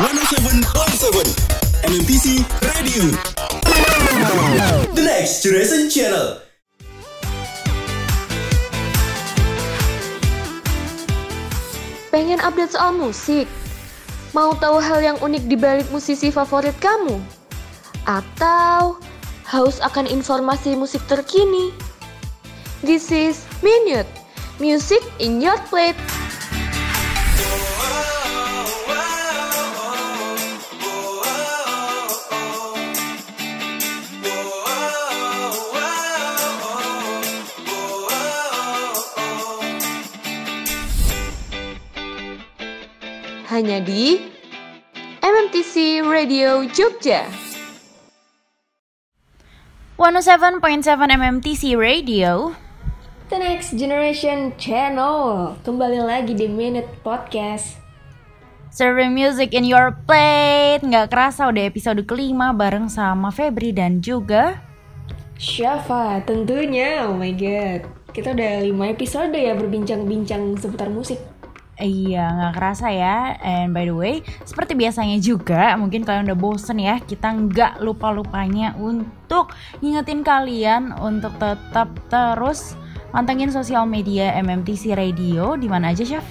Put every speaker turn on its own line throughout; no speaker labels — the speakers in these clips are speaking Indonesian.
107.7 MMTC Radio The Next Generation Channel
Pengen update soal musik? Mau tahu hal yang unik di balik musisi favorit kamu? Atau haus akan informasi musik terkini? This is Minute Music in Your Plate. Hanya di MMTC Radio Jogja.
107.7 MMTC Radio.
The Next Generation Channel. Kembali lagi di Minute Podcast.
Serving music in your plate. Nggak kerasa udah episode kelima bareng sama Febri dan juga
Syafa tentunya. Oh my god. Kita udah 5 episode ya berbincang-bincang seputar musik
Iya nggak kerasa ya. And by the way Seperti biasanya juga Mungkin kalian udah bosen ya Kita nggak lupa-lupanya Untuk ngingetin kalian Untuk tetap terus Mantengin sosial media MMTC Radio. Di mana aja Chef?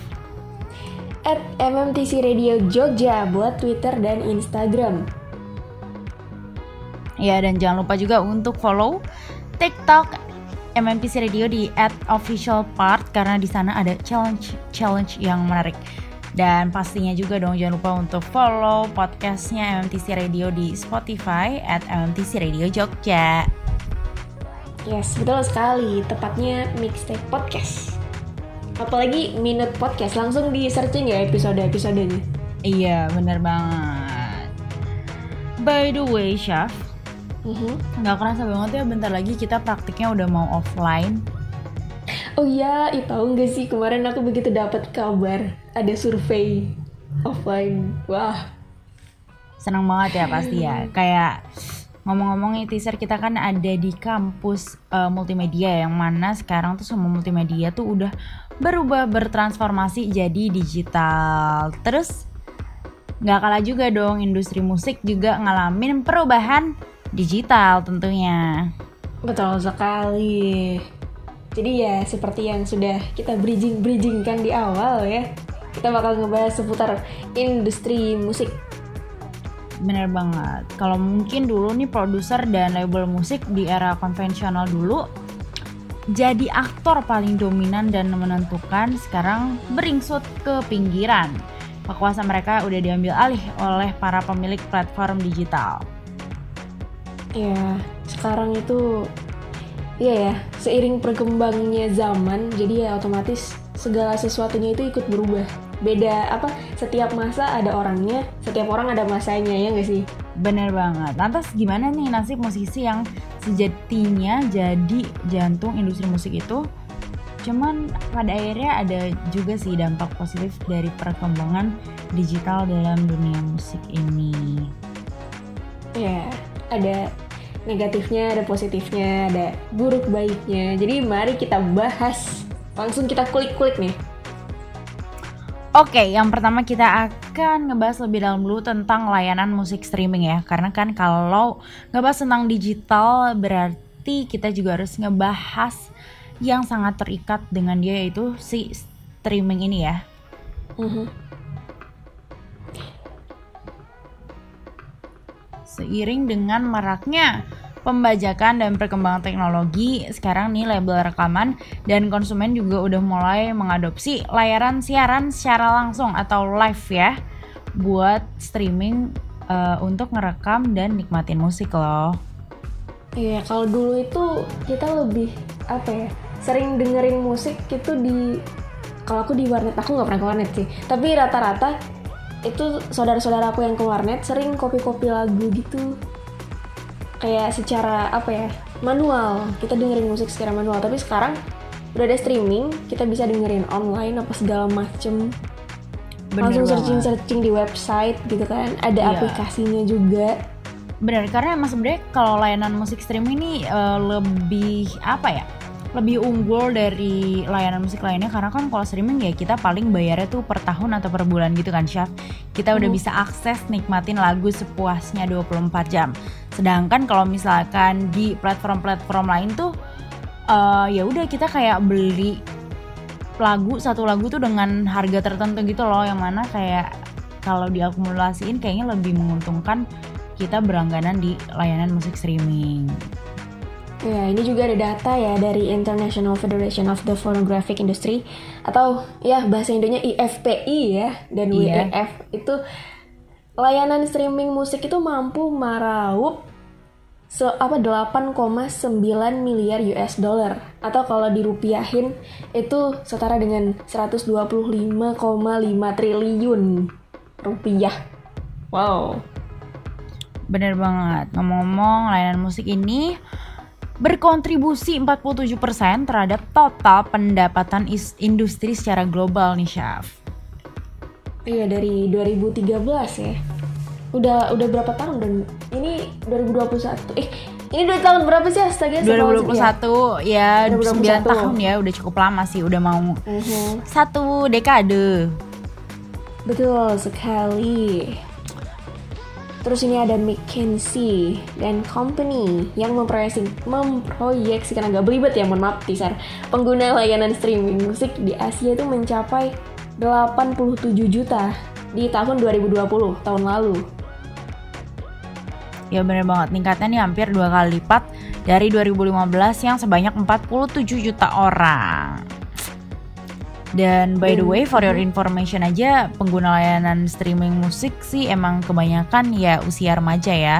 At MMTC Radio Jogja Buat Twitter dan Instagram.
Ya dan jangan lupa juga untuk follow TikTok MMPC Radio di at official part karena di sana ada challenge challenge yang menarik. Dan pastinya juga dong jangan lupa untuk follow podcastnya MMTC Radio di Spotify at MMTC Radio Jogja.
Yes, betul sekali. Tepatnya Mixtape Podcast. Apalagi Minute Podcast, langsung di searching ya episode-episodenya.
Iya, bener banget. By the way, Chef,
Mhm.
nggak kerasa banget ya bentar lagi kita praktiknya udah mau offline.
Oh iya, ih tahu nggak sih kemarin aku begitu dapat kabar ada survei offline. Wah,
Seneng banget ya pasti ya. Kayak ngomong-ngomong nih teaser kita kan ada di kampus eh, multimedia yang mana sekarang tuh semua multimedia tuh udah berubah bertransformasi jadi digital. Terus nggak kalah juga dong industri musik juga ngalamin perubahan digital tentunya.
betul sekali. Jadi ya seperti yang sudah kita bridging bridgingkan di awal ya, kita bakal ngebahas seputar industri musik.
Bener banget. Kalau mungkin dulu nih produser dan label musik di era konvensional dulu jadi aktor paling dominan dan menentukan sekarang beringsut ke pinggiran. Kekuasaan mereka udah diambil alih oleh para pemilik platform digital.
Ya, sekarang itu Iya ya, seiring berkembangnya zaman, jadi ya otomatis segala sesuatunya itu ikut berubah. Beda apa? Setiap masa ada orangnya, setiap orang ada masanya ya nggak sih?
Bener banget. Lantas gimana nih nasib musisi yang sejatinya jadi jantung industri musik itu? Cuman pada akhirnya ada juga sih dampak positif dari perkembangan digital dalam dunia musik ini.
Ya, ada negatifnya, ada positifnya, ada buruk baiknya. Jadi mari kita bahas. Langsung kita kulik-kulik nih.
Oke, yang pertama kita akan ngebahas lebih dalam dulu tentang layanan musik streaming ya. Karena kan kalau ngebahas tentang digital berarti kita juga harus ngebahas yang sangat terikat dengan dia yaitu si streaming ini ya.
Mhm.
Seiring dengan maraknya pembajakan dan perkembangan teknologi, sekarang nih label rekaman dan konsumen juga udah mulai mengadopsi layanan siaran secara langsung atau live ya buat streaming eh, untuk ngerekam dan nikmatin musik loh.
Iya, kalau dulu itu kita lebih apa ya? Sering dengerin musik itu di kalau aku di warnet, aku nggak pernah ke warnet sih. Tapi rata-rata itu saudara-saudara aku yang ke warnet sering kopi-kopi lagu gitu. Kayak secara apa ya? Manual. Kita dengerin musik secara manual. Tapi sekarang udah ada streaming, kita bisa dengerin online apa segala macem.
Bener
Langsung
banget.
searching-searching di website gitu kan. Ada
Iya.
aplikasinya juga.
Bener, karena emang sebenarnya kalau layanan musik streaming ini eh, lebih apa ya? Lebih unggul dari layanan musik lainnya karena kan kalau streaming ya kita paling bayarnya tuh per tahun atau per bulan gitu kan Chef. Kita udah
Hmm.
bisa akses nikmatin lagu sepuasnya 24 jam. Sedangkan kalau misalkan di platform-platform lain tuh eh, ya udah kita kayak beli lagu satu lagu tuh dengan harga tertentu gitu loh yang mana kayak kalau diakumulasiin kayaknya lebih menguntungkan kita berangganan di layanan musik streaming.
Ya, ini juga ada data ya dari International Federation of the Phonographic Industry atau ya bahasa Indonya IFPI ya dan
Iya.
WEF itu layanan streaming musik itu mampu meraup se apa 8,9 miliar US dollar atau kalau dirupiahin itu setara dengan 125,5 triliun rupiah. Wow.
Bener banget. Ngomong-ngomong, layanan musik ini berkontribusi 47% terhadap total pendapatan industri secara global nih, Syaf.
Iya dari 2013 ya. Udah udah berapa tahun dan ini 2021. Eh, ini udah tahun berapa sih astaga? Astagfirullahaladzim,
2021 ya 9
2021.
tahun ya, udah cukup lama sih, udah mau
ya. Mhm.
satu dekade.
Betul sekali. Terus ini ada McKinsey dan Company yang memproyeksi, memproyeksikan agak belibet ya, mohon maaf teaser. Pengguna layanan streaming musik di Asia itu mencapai 87 juta di tahun 2020, tahun lalu.
Ya bener banget, tingkatnya nih hampir dua kali lipat dari 2015 yang sebanyak 47 juta orang. Dan by the
Dan-
way, for your information aja, pengguna layanan streaming musik sih emang kebanyakan ya usia remaja ya.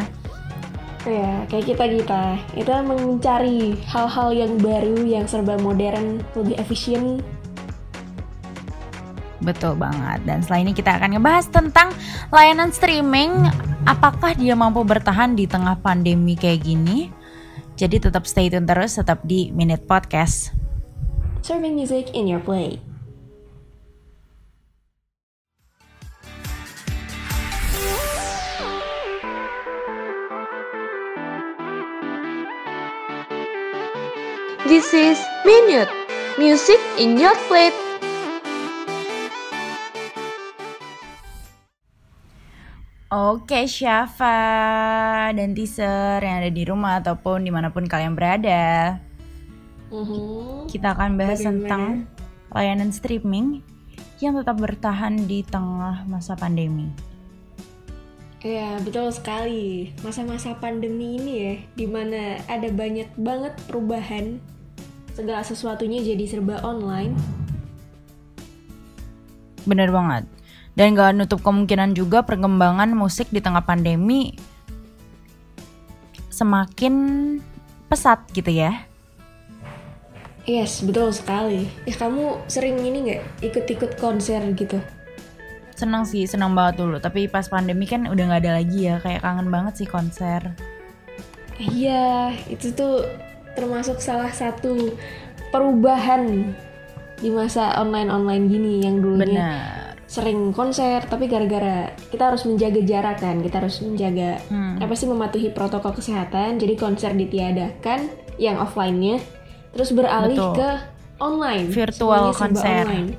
Ya, kayak kita kita. Kita mencari hal-hal yang baru, yang serba modern, lebih efisien.
Betul banget. Dan setelah ini kita akan ngebahas tentang layanan streaming. Apakah dia mampu bertahan di tengah pandemi kayak gini? Jadi tetap stay tune terus, tetap di Minute Podcast.
Serving music in your play.
This is Minute Music in your plate.
Oke, Syafa dan teaser yang ada di rumah ataupun di mana pun kalian berada,
Mhm.
kita akan bahas
Bagaimana?
tentang layanan streaming yang tetap bertahan di tengah masa pandemi.
Ya, betul sekali. Masa-masa pandemi ini ya, di mana ada banyak banget perubahan. Segala sesuatunya jadi serba online.
Bener banget. Dan gak nutup kemungkinan juga perkembangan musik di tengah pandemi semakin pesat gitu ya.
Yes, betul sekali. Eh, kamu sering ini nggak ikut-ikut konser gitu?
Seneng sih, seneng banget dulu. Tapi pas pandemi kan udah gak ada lagi ya. Kayak kangen banget sih konser.
Iya, itu tuh termasuk salah satu perubahan di masa online-online gini yang dulunya
Bener.
sering konser, tapi gara-gara kita harus menjaga jarak kan, kita harus menjaga
Hmm.
apa sih mematuhi protokol kesehatan, jadi konser ditiadakan yang offline-nya, terus beralih
Betul.
ke online,
Virtual
Semuanya
konser.
online.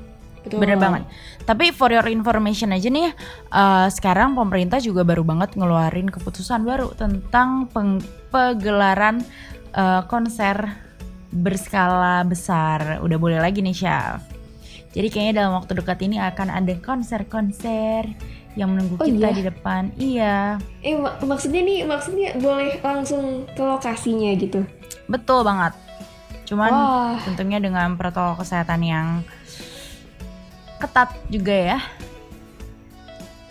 Betul.
Bener banget. Tapi for your information aja nih, eh, sekarang pemerintah juga baru banget ngeluarin keputusan baru tentang peng- pegelaran eh, konser berskala besar. Udah boleh lagi nih, Syaf. Jadi kayaknya dalam waktu dekat ini akan ada konser-konser yang menunggu
Oh,
kita
iya?
di depan. Iya,
Eh mak- maksudnya nih, maksudnya boleh langsung ke lokasinya gitu.
betul banget. Cuman
Wah.
tentunya dengan protokol kesehatan yang ketat juga ya.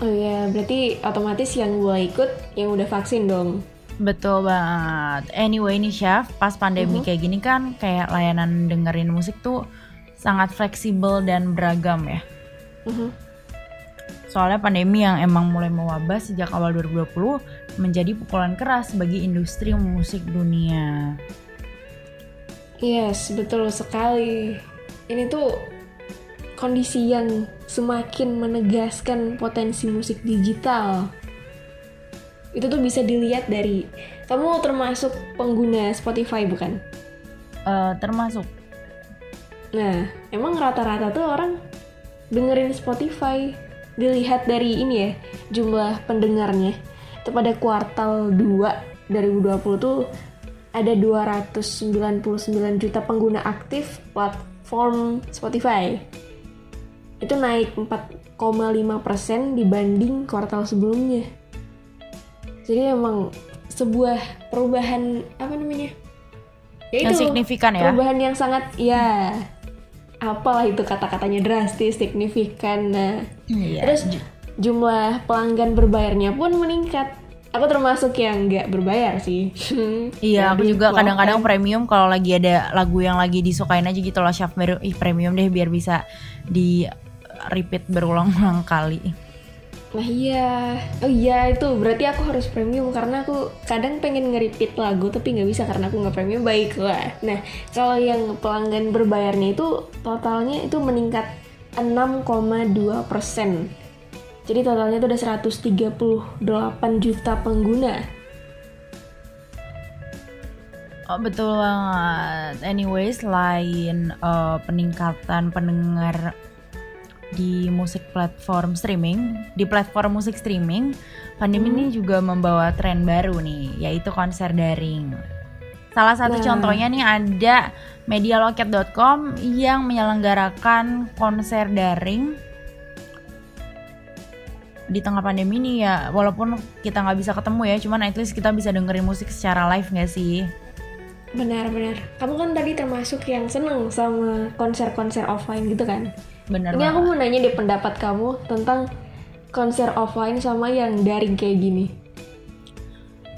Oh ya, berarti otomatis yang boleh ikut yang udah vaksin dong.
Betul banget. Anyway nih Chef, pas pandemi
Mhm.
kayak gini kan kayak layanan dengerin musik tuh sangat fleksibel dan beragam ya.
Mhm.
Soalnya pandemi yang emang mulai mewabah sejak awal 2020 menjadi pukulan keras bagi industri musik dunia.
Yes, betul sekali. Ini tuh kondisi yang semakin menegaskan potensi musik digital. Itu tuh bisa dilihat dari kamu termasuk pengguna Spotify bukan?
Eh, termasuk
Nah, emang rata-rata tuh orang dengerin Spotify dilihat dari ini ya, jumlah pendengarnya. Itu pada kuartal 2 2020 tuh ada 299 juta pengguna aktif platform Spotify. Itu naik 4,5% dibanding kuartal sebelumnya. Jadi emang sebuah perubahan apa namanya? Ya
Yang
itu,
signifikan ya?
Perubahan yang sangat ya apalah itu kata-katanya drastis, signifikan. Nah,
Iya.
terus jumlah pelanggan berbayarnya pun meningkat. Aku termasuk yang nggak berbayar sih.
Iya, aku juga kadang-kadang premium kalau lagi ada lagu yang lagi disukain aja gitu loh Chef baru ih premium deh biar bisa di repeat berulang-ulang kali.
Nah iya, oh iya itu berarti aku harus premium karena aku kadang pengen nge-repeat lagu tapi nggak bisa karena aku nggak premium baiklah. Nah kalau yang pelanggan berbayarnya itu totalnya itu meningkat 6,2 persen. Jadi totalnya itu ada 138 juta pengguna.
Oh betul banget. Anyway, selain eh, peningkatan pendengar di musik platform streaming, di platform musik streaming, pandemi ini juga membawa tren baru nih, yaitu konser daring. Salah satu contohnya nih ada medialoket.com yang menyelenggarakan konser daring di tengah pandemi ini ya walaupun kita nggak bisa ketemu ya cuman at least kita bisa dengerin musik secara live nggak sih
Benar-benar. Kamu kan tadi termasuk yang seneng sama konser-konser offline gitu kan?
Bener
Ini aku
banget.
mau nanya deh pendapat kamu tentang konser offline sama yang daring kayak gini.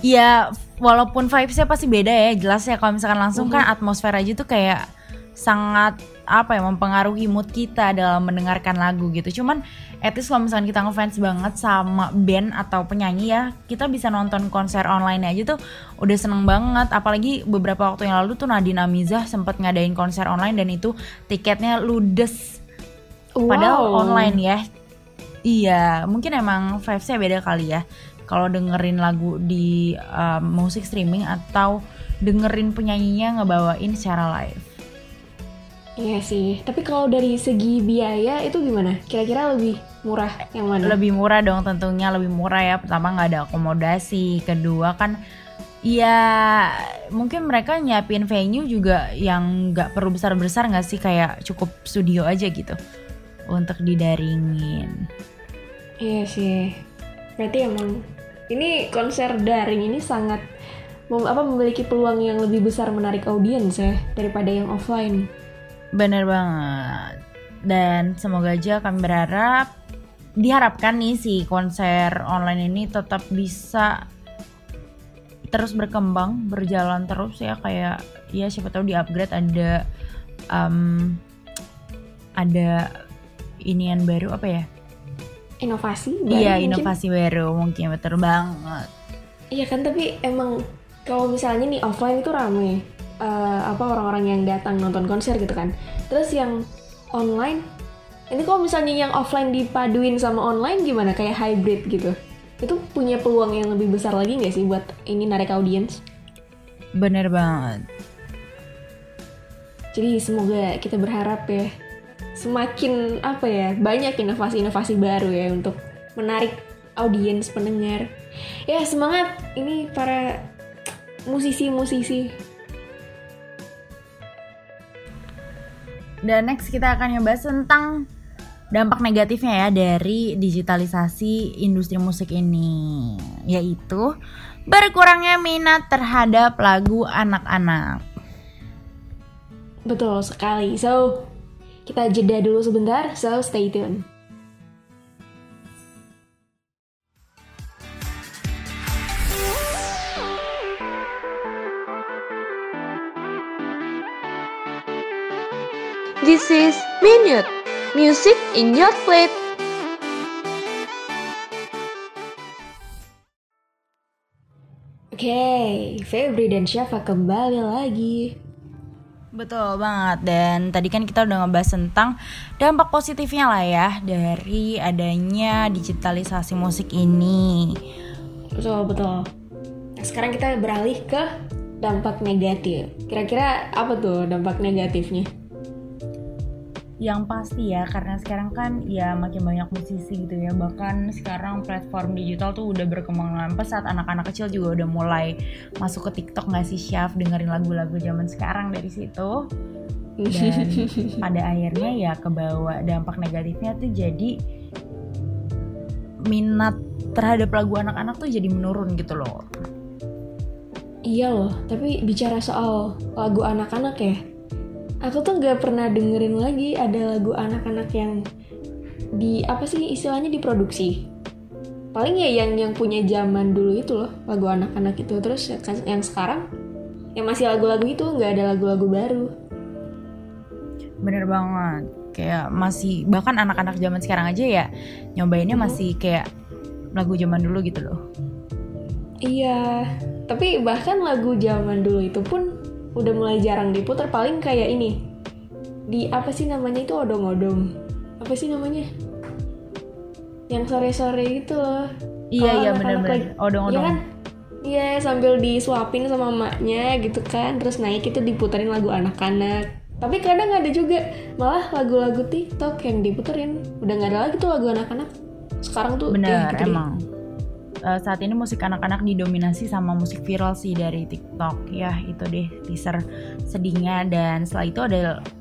Ya, walaupun vibesnya pasti beda ya, jelas ya kalau misalkan langsung kan atmosfer aja tuh kayak sangat apa ya mempengaruhi mood kita dalam mendengarkan lagu gitu. Cuman least kalau misalkan kita ngefans banget sama band atau penyanyi ya, kita bisa nonton konser online aja tuh udah seneng banget. Apalagi beberapa waktu yang lalu tuh Nadine Amizah sempat ngadain konser online dan itu tiketnya ludes. Padahal
Wow.
online ya. Iya, mungkin emang vibesnya beda kali ya. Kalau dengerin lagu di um, musik streaming atau dengerin penyanyinya ngebawain secara live.
Iya sih. Tapi kalau dari segi biaya itu gimana? Kira-kira lebih murah yang mana?
Lebih murah dong tentunya lebih murah ya. Pertama nggak ada akomodasi, kedua kan ya mungkin mereka nyiapin venue juga yang nggak perlu besar-besar nggak sih kayak cukup studio aja gitu untuk didaringin.
Iya sih. Berarti emang ini konser daring ini sangat mem- apa memiliki peluang yang lebih besar menarik audiens ya daripada yang offline.
Bener banget. Dan semoga aja kami berharap diharapkan nih si konser online ini tetap bisa terus berkembang, berjalan terus ya kayak ya siapa tahu di upgrade ada um, ada inian baru apa ya?
Inovasi? baru
Iya
mungkin?
inovasi baru mungkin betul banget.
Iya kan tapi emang kalau misalnya nih offline itu rame eh, apa orang-orang yang datang nonton konser gitu kan. Terus yang online ini kalau misalnya yang offline dipaduin sama online gimana kayak hybrid gitu. Itu punya peluang yang lebih besar lagi nggak sih buat ini narik audiens?
Bener banget.
Jadi semoga kita berharap ya semakin apa ya banyak inovasi-inovasi baru ya untuk menarik audiens pendengar. Ya semangat ini para musisi-musisi.
Dan next kita akan ngebahas tentang dampak negatifnya ya dari digitalisasi industri musik ini, yaitu berkurangnya minat terhadap lagu anak-anak.
Betul sekali. So, kita jeda dulu sebentar. So, stay tune.
This is Minute Music in your plate.
Oke, Febri dan Syafa kembali lagi.
Betul banget dan tadi kan kita udah ngebahas tentang dampak positifnya lah ya dari adanya digitalisasi musik ini.
Betul, betul. Nah, sekarang kita beralih ke dampak negatif. Kira-kira apa tuh dampak negatifnya?
Yang pasti ya karena sekarang kan ya makin banyak musisi gitu ya. Bahkan sekarang platform digital tuh udah berkembang dengan pesat anak-anak kecil juga udah mulai masuk ke TikTok nggak sih Syaf? Dengerin lagu-lagu zaman sekarang dari situ. Dan pada akhirnya ya kebawa dampak negatifnya tuh jadi minat terhadap lagu anak-anak tuh jadi menurun gitu loh.
Iya loh, tapi bicara soal lagu anak-anak ya, aku tuh nggak pernah dengerin lagi ada lagu anak-anak yang di apa sih istilahnya diproduksi. Paling ya yang yang punya zaman dulu itu loh lagu anak-anak itu terus yang sekarang yang masih lagu-lagu itu nggak ada lagu-lagu baru.
bener banget kayak masih bahkan anak-anak zaman sekarang aja ya nyobainnya
Mhm.
masih kayak lagu zaman dulu gitu loh
Iya, tapi bahkan lagu zaman dulu itu pun udah mulai jarang diputar paling kayak ini. Di apa sih namanya itu odong-odong. Apa sih namanya? Yang sore-sore itu loh.
Iya iya bener-bener.
lagi-
odong-odong.
Iya kan? Iya sambil disuapin sama emaknya gitu kan. Terus naik itu diputerin lagu anak-anak. Tapi kadang ada juga malah lagu-lagu TikTok yang diputerin. Udah nggak ada lagi tuh lagu anak-anak. Sekarang tuh
bener
kayak gitu deh.
Eh, saat ini musik anak-anak didominasi sama musik viral sih dari TikTok. Ya itu deh teaser sedihnya. Dan setelah itu ada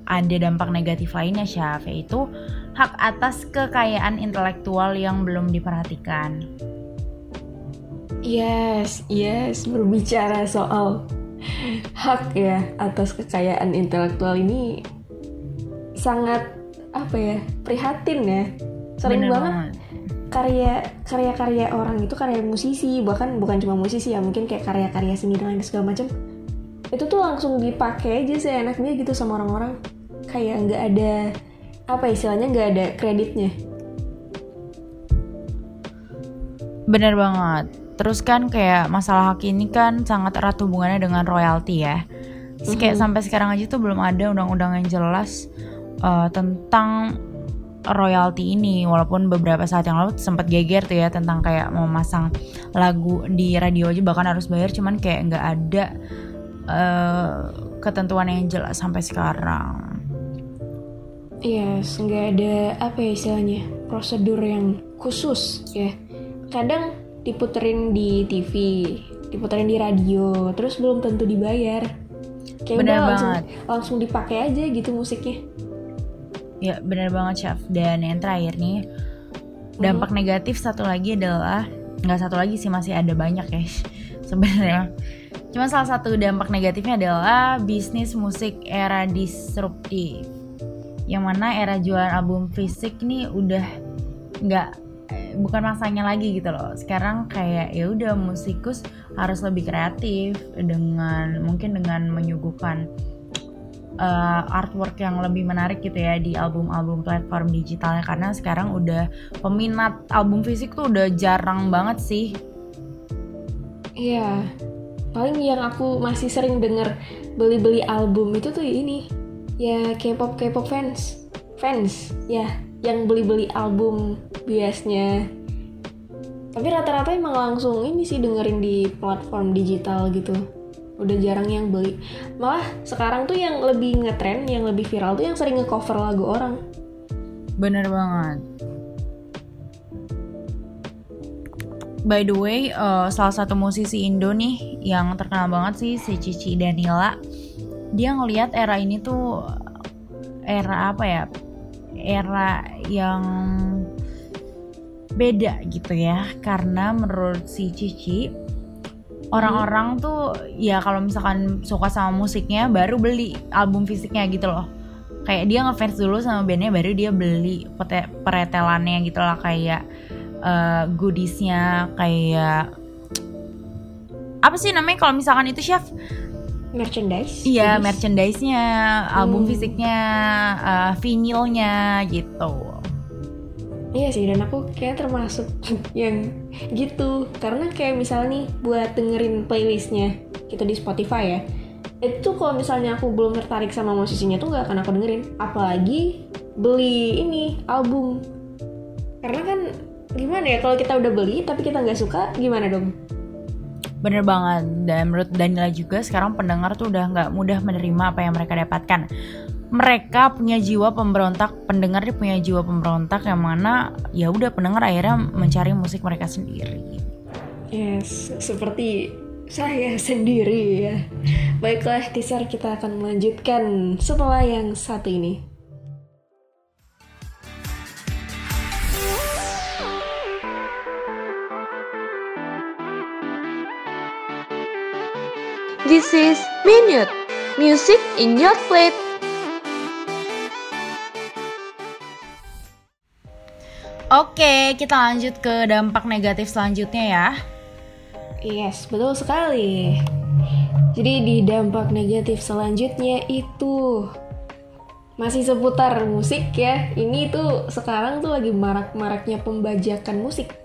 ada dampak negatif lainnya Syaf yaitu hak atas kekayaan intelektual yang belum diperhatikan.
Yes, yes, berbicara soal hak ya atas kekayaan intelektual ini sangat apa ya prihatin ya. Sering
Bener
banget karya karya-karya orang itu karya musisi bahkan bukan cuma musisi ya mungkin kayak karya-karya seni dan lain segala macam itu tuh langsung dipakai aja seenaknya gitu sama orang-orang kayak nggak ada apa istilahnya nggak ada kreditnya
Bener banget. Terus kan kayak masalah hak ini kan sangat erat hubungannya dengan royalti ya. Terus kayak
Mhm.
sampai sekarang aja tuh belum ada undang-undang yang jelas uh, tentang royalti ini. Walaupun beberapa saat yang lalu sempat geger tuh ya tentang kayak mau masang lagu di radio aja bahkan harus bayar. Cuman kayak nggak ada uh, ketentuan yang jelas sampai sekarang.
Yes, nggak ada apa ya istilahnya prosedur yang khusus ya. Kadang diputerin di TV, diputerin di radio, terus belum tentu dibayar. Kayak
Bener
udah langsung
banget.
langsung dipakai aja gitu musiknya.
Ya benar banget chef. Dan yang terakhir nih dampak negatif satu lagi adalah nggak satu lagi sih masih ada banyak ya sebenarnya. Cuma salah satu dampak negatifnya adalah bisnis musik era disruptif. Yang mana era jualan album fisik ini udah nggak bukan masanya lagi gitu loh. Sekarang kayak ya udah musikus harus lebih kreatif dengan mungkin dengan menyuguhkan uh, artwork yang lebih menarik gitu ya di album-album platform digitalnya karena sekarang udah peminat album fisik tuh udah jarang banget sih.
Iya. Paling yang aku masih sering denger beli-beli album itu tuh ini ya K-pop K-pop fans. Fans, ya, yang beli-beli album biasnya. Tapi rata-rata emang langsung ini sih dengerin di platform digital gitu. Udah jarang yang beli. Malah sekarang tuh yang lebih ngetren, yang lebih viral tuh yang sering nge-cover lagu orang.
Bener banget. By the way, uh, salah satu musisi Indo nih yang terkenal banget sih si Cici Danila. Dia ngelihat era ini tuh era apa ya? Era yang beda gitu ya. Karena menurut si Cici orang-orang tuh ya kalau misalkan suka sama musiknya baru beli album fisiknya gitu loh. Kayak dia ngefans dulu sama bandnya baru dia beli peretelannya gitu lah. Kayak eh, goodiesnya kayak apa sih namanya kalau misalkan itu chef?
Merchandise.
iya merchandise-nya album
Hmm.
fisiknya eh, vinilnya gitu
Iya sih, dan aku kayak termasuk yang gitu. Karena kayak misalnya nih, buat dengerin playlistnya gitu di Spotify ya. Itu kalau misalnya aku belum tertarik sama musisinya tuh nggak akan aku dengerin. Apalagi beli ini, album. Karena kan gimana ya, kalau kita udah beli tapi kita nggak suka, gimana dong?
Bener banget dan menurut Danila juga sekarang pendengar tuh udah nggak mudah menerima apa yang mereka dapatkan. mereka punya jiwa pemberontak pendengar dia punya jiwa pemberontak yang mana ya udah pendengar akhirnya mencari musik mereka sendiri
Yes, seperti saya sendiri ya. Baiklah, teaser kita akan melanjutkan setelah yang satu ini.
This is Minute, music in your plate.
Oke, kita lanjut ke dampak negatif selanjutnya ya.
Yes, betul sekali. Jadi di dampak negatif selanjutnya itu masih seputar musik ya. Ini tuh sekarang tuh lagi marak-maraknya pembajakan musik.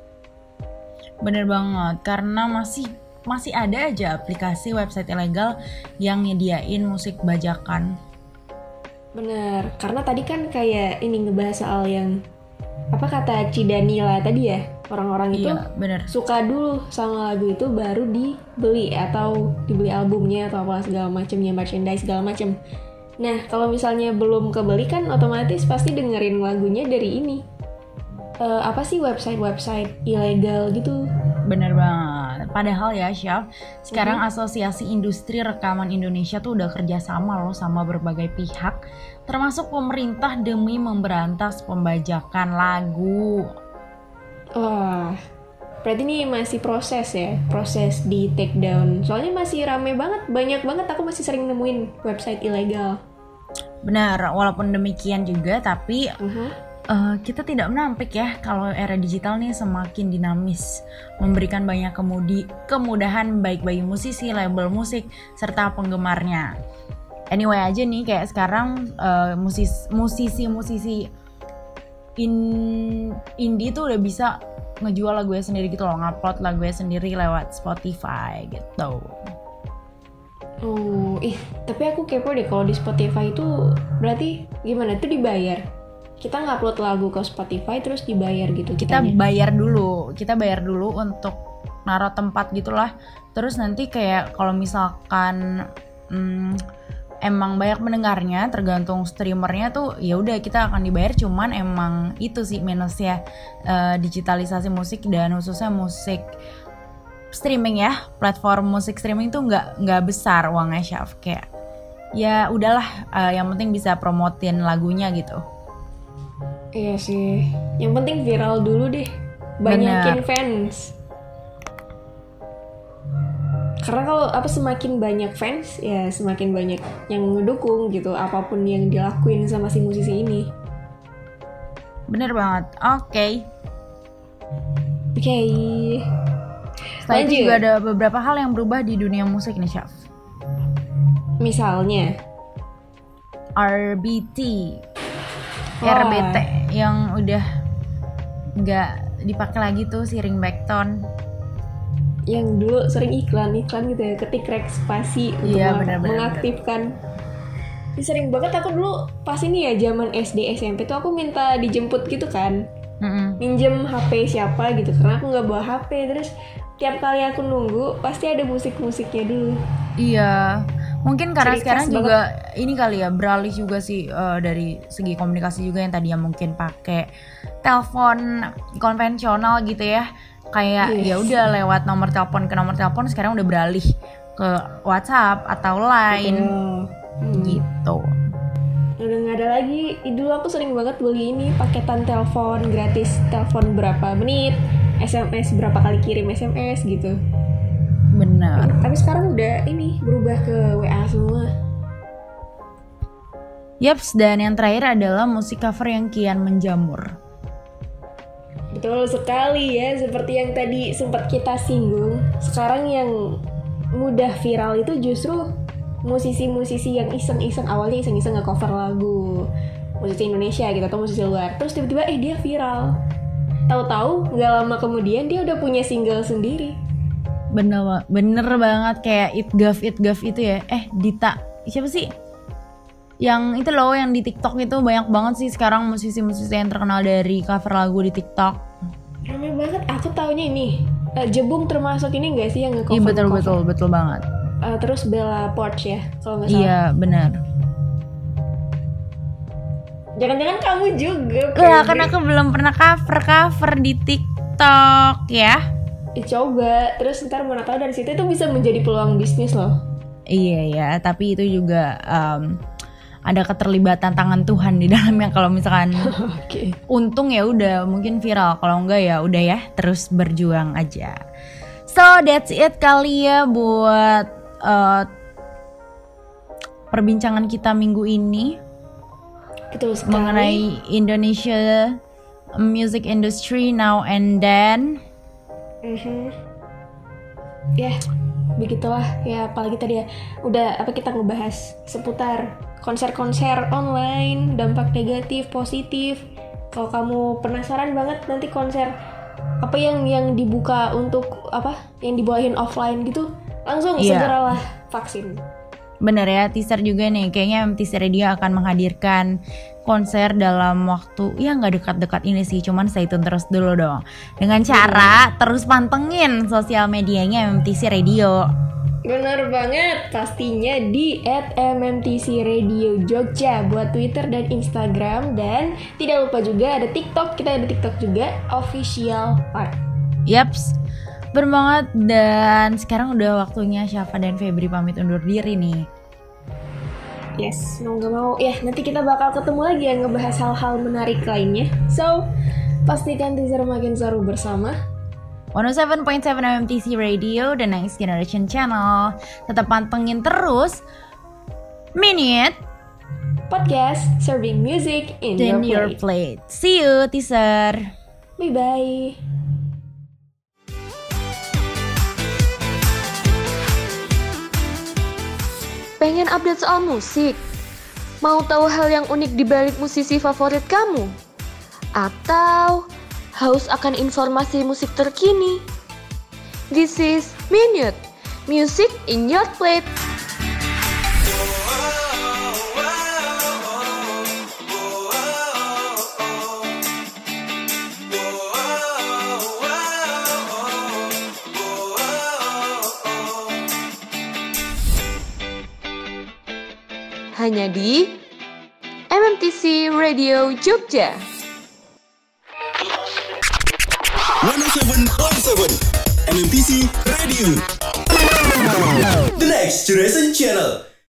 Bener banget, karena masih masih ada aja aplikasi website ilegal yang nyediain musik bajakan.
Bener, karena tadi kan kayak ini ngebahas soal yang apa kata Cidanila tadi ya orang-orang itu
Iya, bener.
suka dulu sama lagu itu baru dibeli atau dibeli albumnya atau apa segala macamnya merchandise segala macam. Nah kalau misalnya belum kebeli kan otomatis pasti dengerin lagunya dari ini Eh, apa sih website-website ilegal gitu.
Bener banget. Padahal ya, Syaf, sekarang Asosiasi Industri Rekaman Indonesia tuh udah kerjasama loh sama berbagai pihak, termasuk pemerintah demi memberantas pembajakan lagu.
Wah berarti ini masih proses ya proses di take down. Soalnya masih rame banget banyak banget aku masih sering nemuin website ilegal.
Benar, walaupun demikian juga, tapi
Mhm.
Eh, kita tidak menampik ya kalau era digital nih semakin dinamis, memberikan banyak kemudi kemudahan baik bagi musisi, label musik, serta penggemarnya. Anyway aja nih kayak sekarang eh, musis musisi-musisi in indie tuh udah bisa ngejual lagunya sendiri gitu loh, ngupload lagunya sendiri lewat Spotify gitu.
Oh, ih, tapi aku kepo deh kalau di Spotify itu berarti gimana tuh dibayar? Kita ngupload lagu ke Spotify terus dibayar gitu
kita
kitanya.
bayar dulu kita bayar dulu untuk naruh tempat gitulah. Terus nanti kayak kalau misalkan hmm, emang banyak mendengarnya tergantung streamernya tuh ya udah kita akan dibayar cuman emang itu sih minusnya eh, digitalisasi musik dan khususnya musik streaming ya. Platform musik streaming tuh nggak nggak besar uangnya Syaf. Kayak ya udahlah eh, yang penting bisa promotin lagunya gitu
Iya sih. Yang penting viral dulu deh. Banyakin
Bener.
fans. Karena kalau apa semakin banyak fans ya semakin banyak yang ngedukung gitu apa pun yang dilakuin sama si musisi ini.
bener banget oke
Oke.
Selain
Lanjut.
itu juga ada beberapa hal yang berubah di dunia musik nih, Syaf.
Misalnya
RBT,
Wah.
RBT yang udah nggak dipakai lagi tuh si tone.
yang dulu sering iklan-iklan gitu ya ketik rek spasi untuk
Iya,
meng-
benar-benar.
mengaktifkan Ini sering banget aku dulu pas ini ya zaman SD SMP tuh aku minta dijemput gitu kan
Mm-mm.
minjem HP siapa gitu karena aku nggak bawa HP terus tiap kali aku nunggu pasti ada musik-musiknya dulu
Iya, mungkin karena
Ciri
sekarang juga ini kali ya beralih juga sih eh, dari segi komunikasi juga yang tadi yang mungkin pakai telepon konvensional gitu ya. Kayak
Yes.
ya udah lewat nomor telepon ke nomor telepon sekarang udah beralih ke WhatsApp atau
Oh. Hmm.
gitu.
udah nggak ada lagi dulu aku sering banget beli ini paketan telepon gratis telepon berapa menit SMS berapa kali kirim SMS gitu
Bener.
tapi sekarang udah ini berubah ke WA semua
Yaps, dan yang terakhir adalah musik cover yang kian menjamur.
Betul sekali ya, seperti yang tadi sempat kita singgung. Sekarang yang mudah viral itu justru musisi-musisi yang iseng-iseng awalnya iseng-iseng nge-cover lagu musisi Indonesia gitu atau musisi luar. Terus tiba-tiba eh dia viral. Tahu-tahu nggak lama kemudian dia udah punya single sendiri.
Bener, bener banget kayak It Gov It Gov itu ya. Eh, Dita. Siapa sih? Yang itu loh yang di TikTok itu banyak banget sih sekarang musisi-musisi yang terkenal dari cover lagu di TikTok.
Rame banget. Aku taunya ini. eh, Jebung termasuk ini nggak sih yang nge-cover?
Iya betul
nge-cover?
betul betul banget.
Eh, terus Bella Porch ya, kalau nggak salah.
Iya benar.
Jangan-jangan kamu juga.
Lah kan aku belum pernah cover cover di TikTok ya.
Ih, coba terus ntar mana tahu dari situ itu bisa menjadi peluang bisnis loh.
Iya ya, tapi itu juga em, ada keterlibatan tangan Tuhan di dalamnya kalau misalkan
Oke.
untung ya udah mungkin viral kalau enggak ya udah ya terus berjuang aja. So that's it kali ya buat eh, perbincangan kita minggu ini
Betul sekali.
mengenai Indonesia music industry now and then.
Mhm. Ya, begitulah ya apalagi tadi ya udah apa kita ngebahas seputar konser-konser online, dampak negatif, positif. Kalau kamu penasaran banget nanti konser apa yang yang dibuka untuk apa yang dibawain offline gitu, langsung
Iya.
segeralah vaksin.
Bener ya, teaser juga nih. Kayaknya MTC Radio akan menghadirkan konser dalam waktu ya nggak dekat-dekat ini sih, cuman stay tune terus dulu dong. Dengan cara terus pantengin sosial medianya MTC Radio.
Bener banget, pastinya di @mmtc Radio Jogja buat Twitter dan Instagram dan tidak lupa juga ada TikTok, kita ada TikTok juga official part.
Yaps, berbanget dan sekarang udah waktunya Syafa dan Febri pamit undur diri nih.
Yes, mau gak mau ya nanti kita bakal ketemu lagi yang ngebahas hal-hal menarik lainnya. So, pastikan teaser makin seru bersama.
107.7 MTC Radio, The Next Generation Channel. Tetap pantengin terus Minute
Podcast serving music in
in
your
your
plate.
plate. See you, teaser.
Bye
Pengen update soal musik? Mau tahu hal yang unik di balik musisi favorit kamu? Atau haus akan informasi musik terkini? This is Minute, music in your plate. Hanya di MMTC Radio Jogja.
107.7 MMPC Radio The Next Generation Channel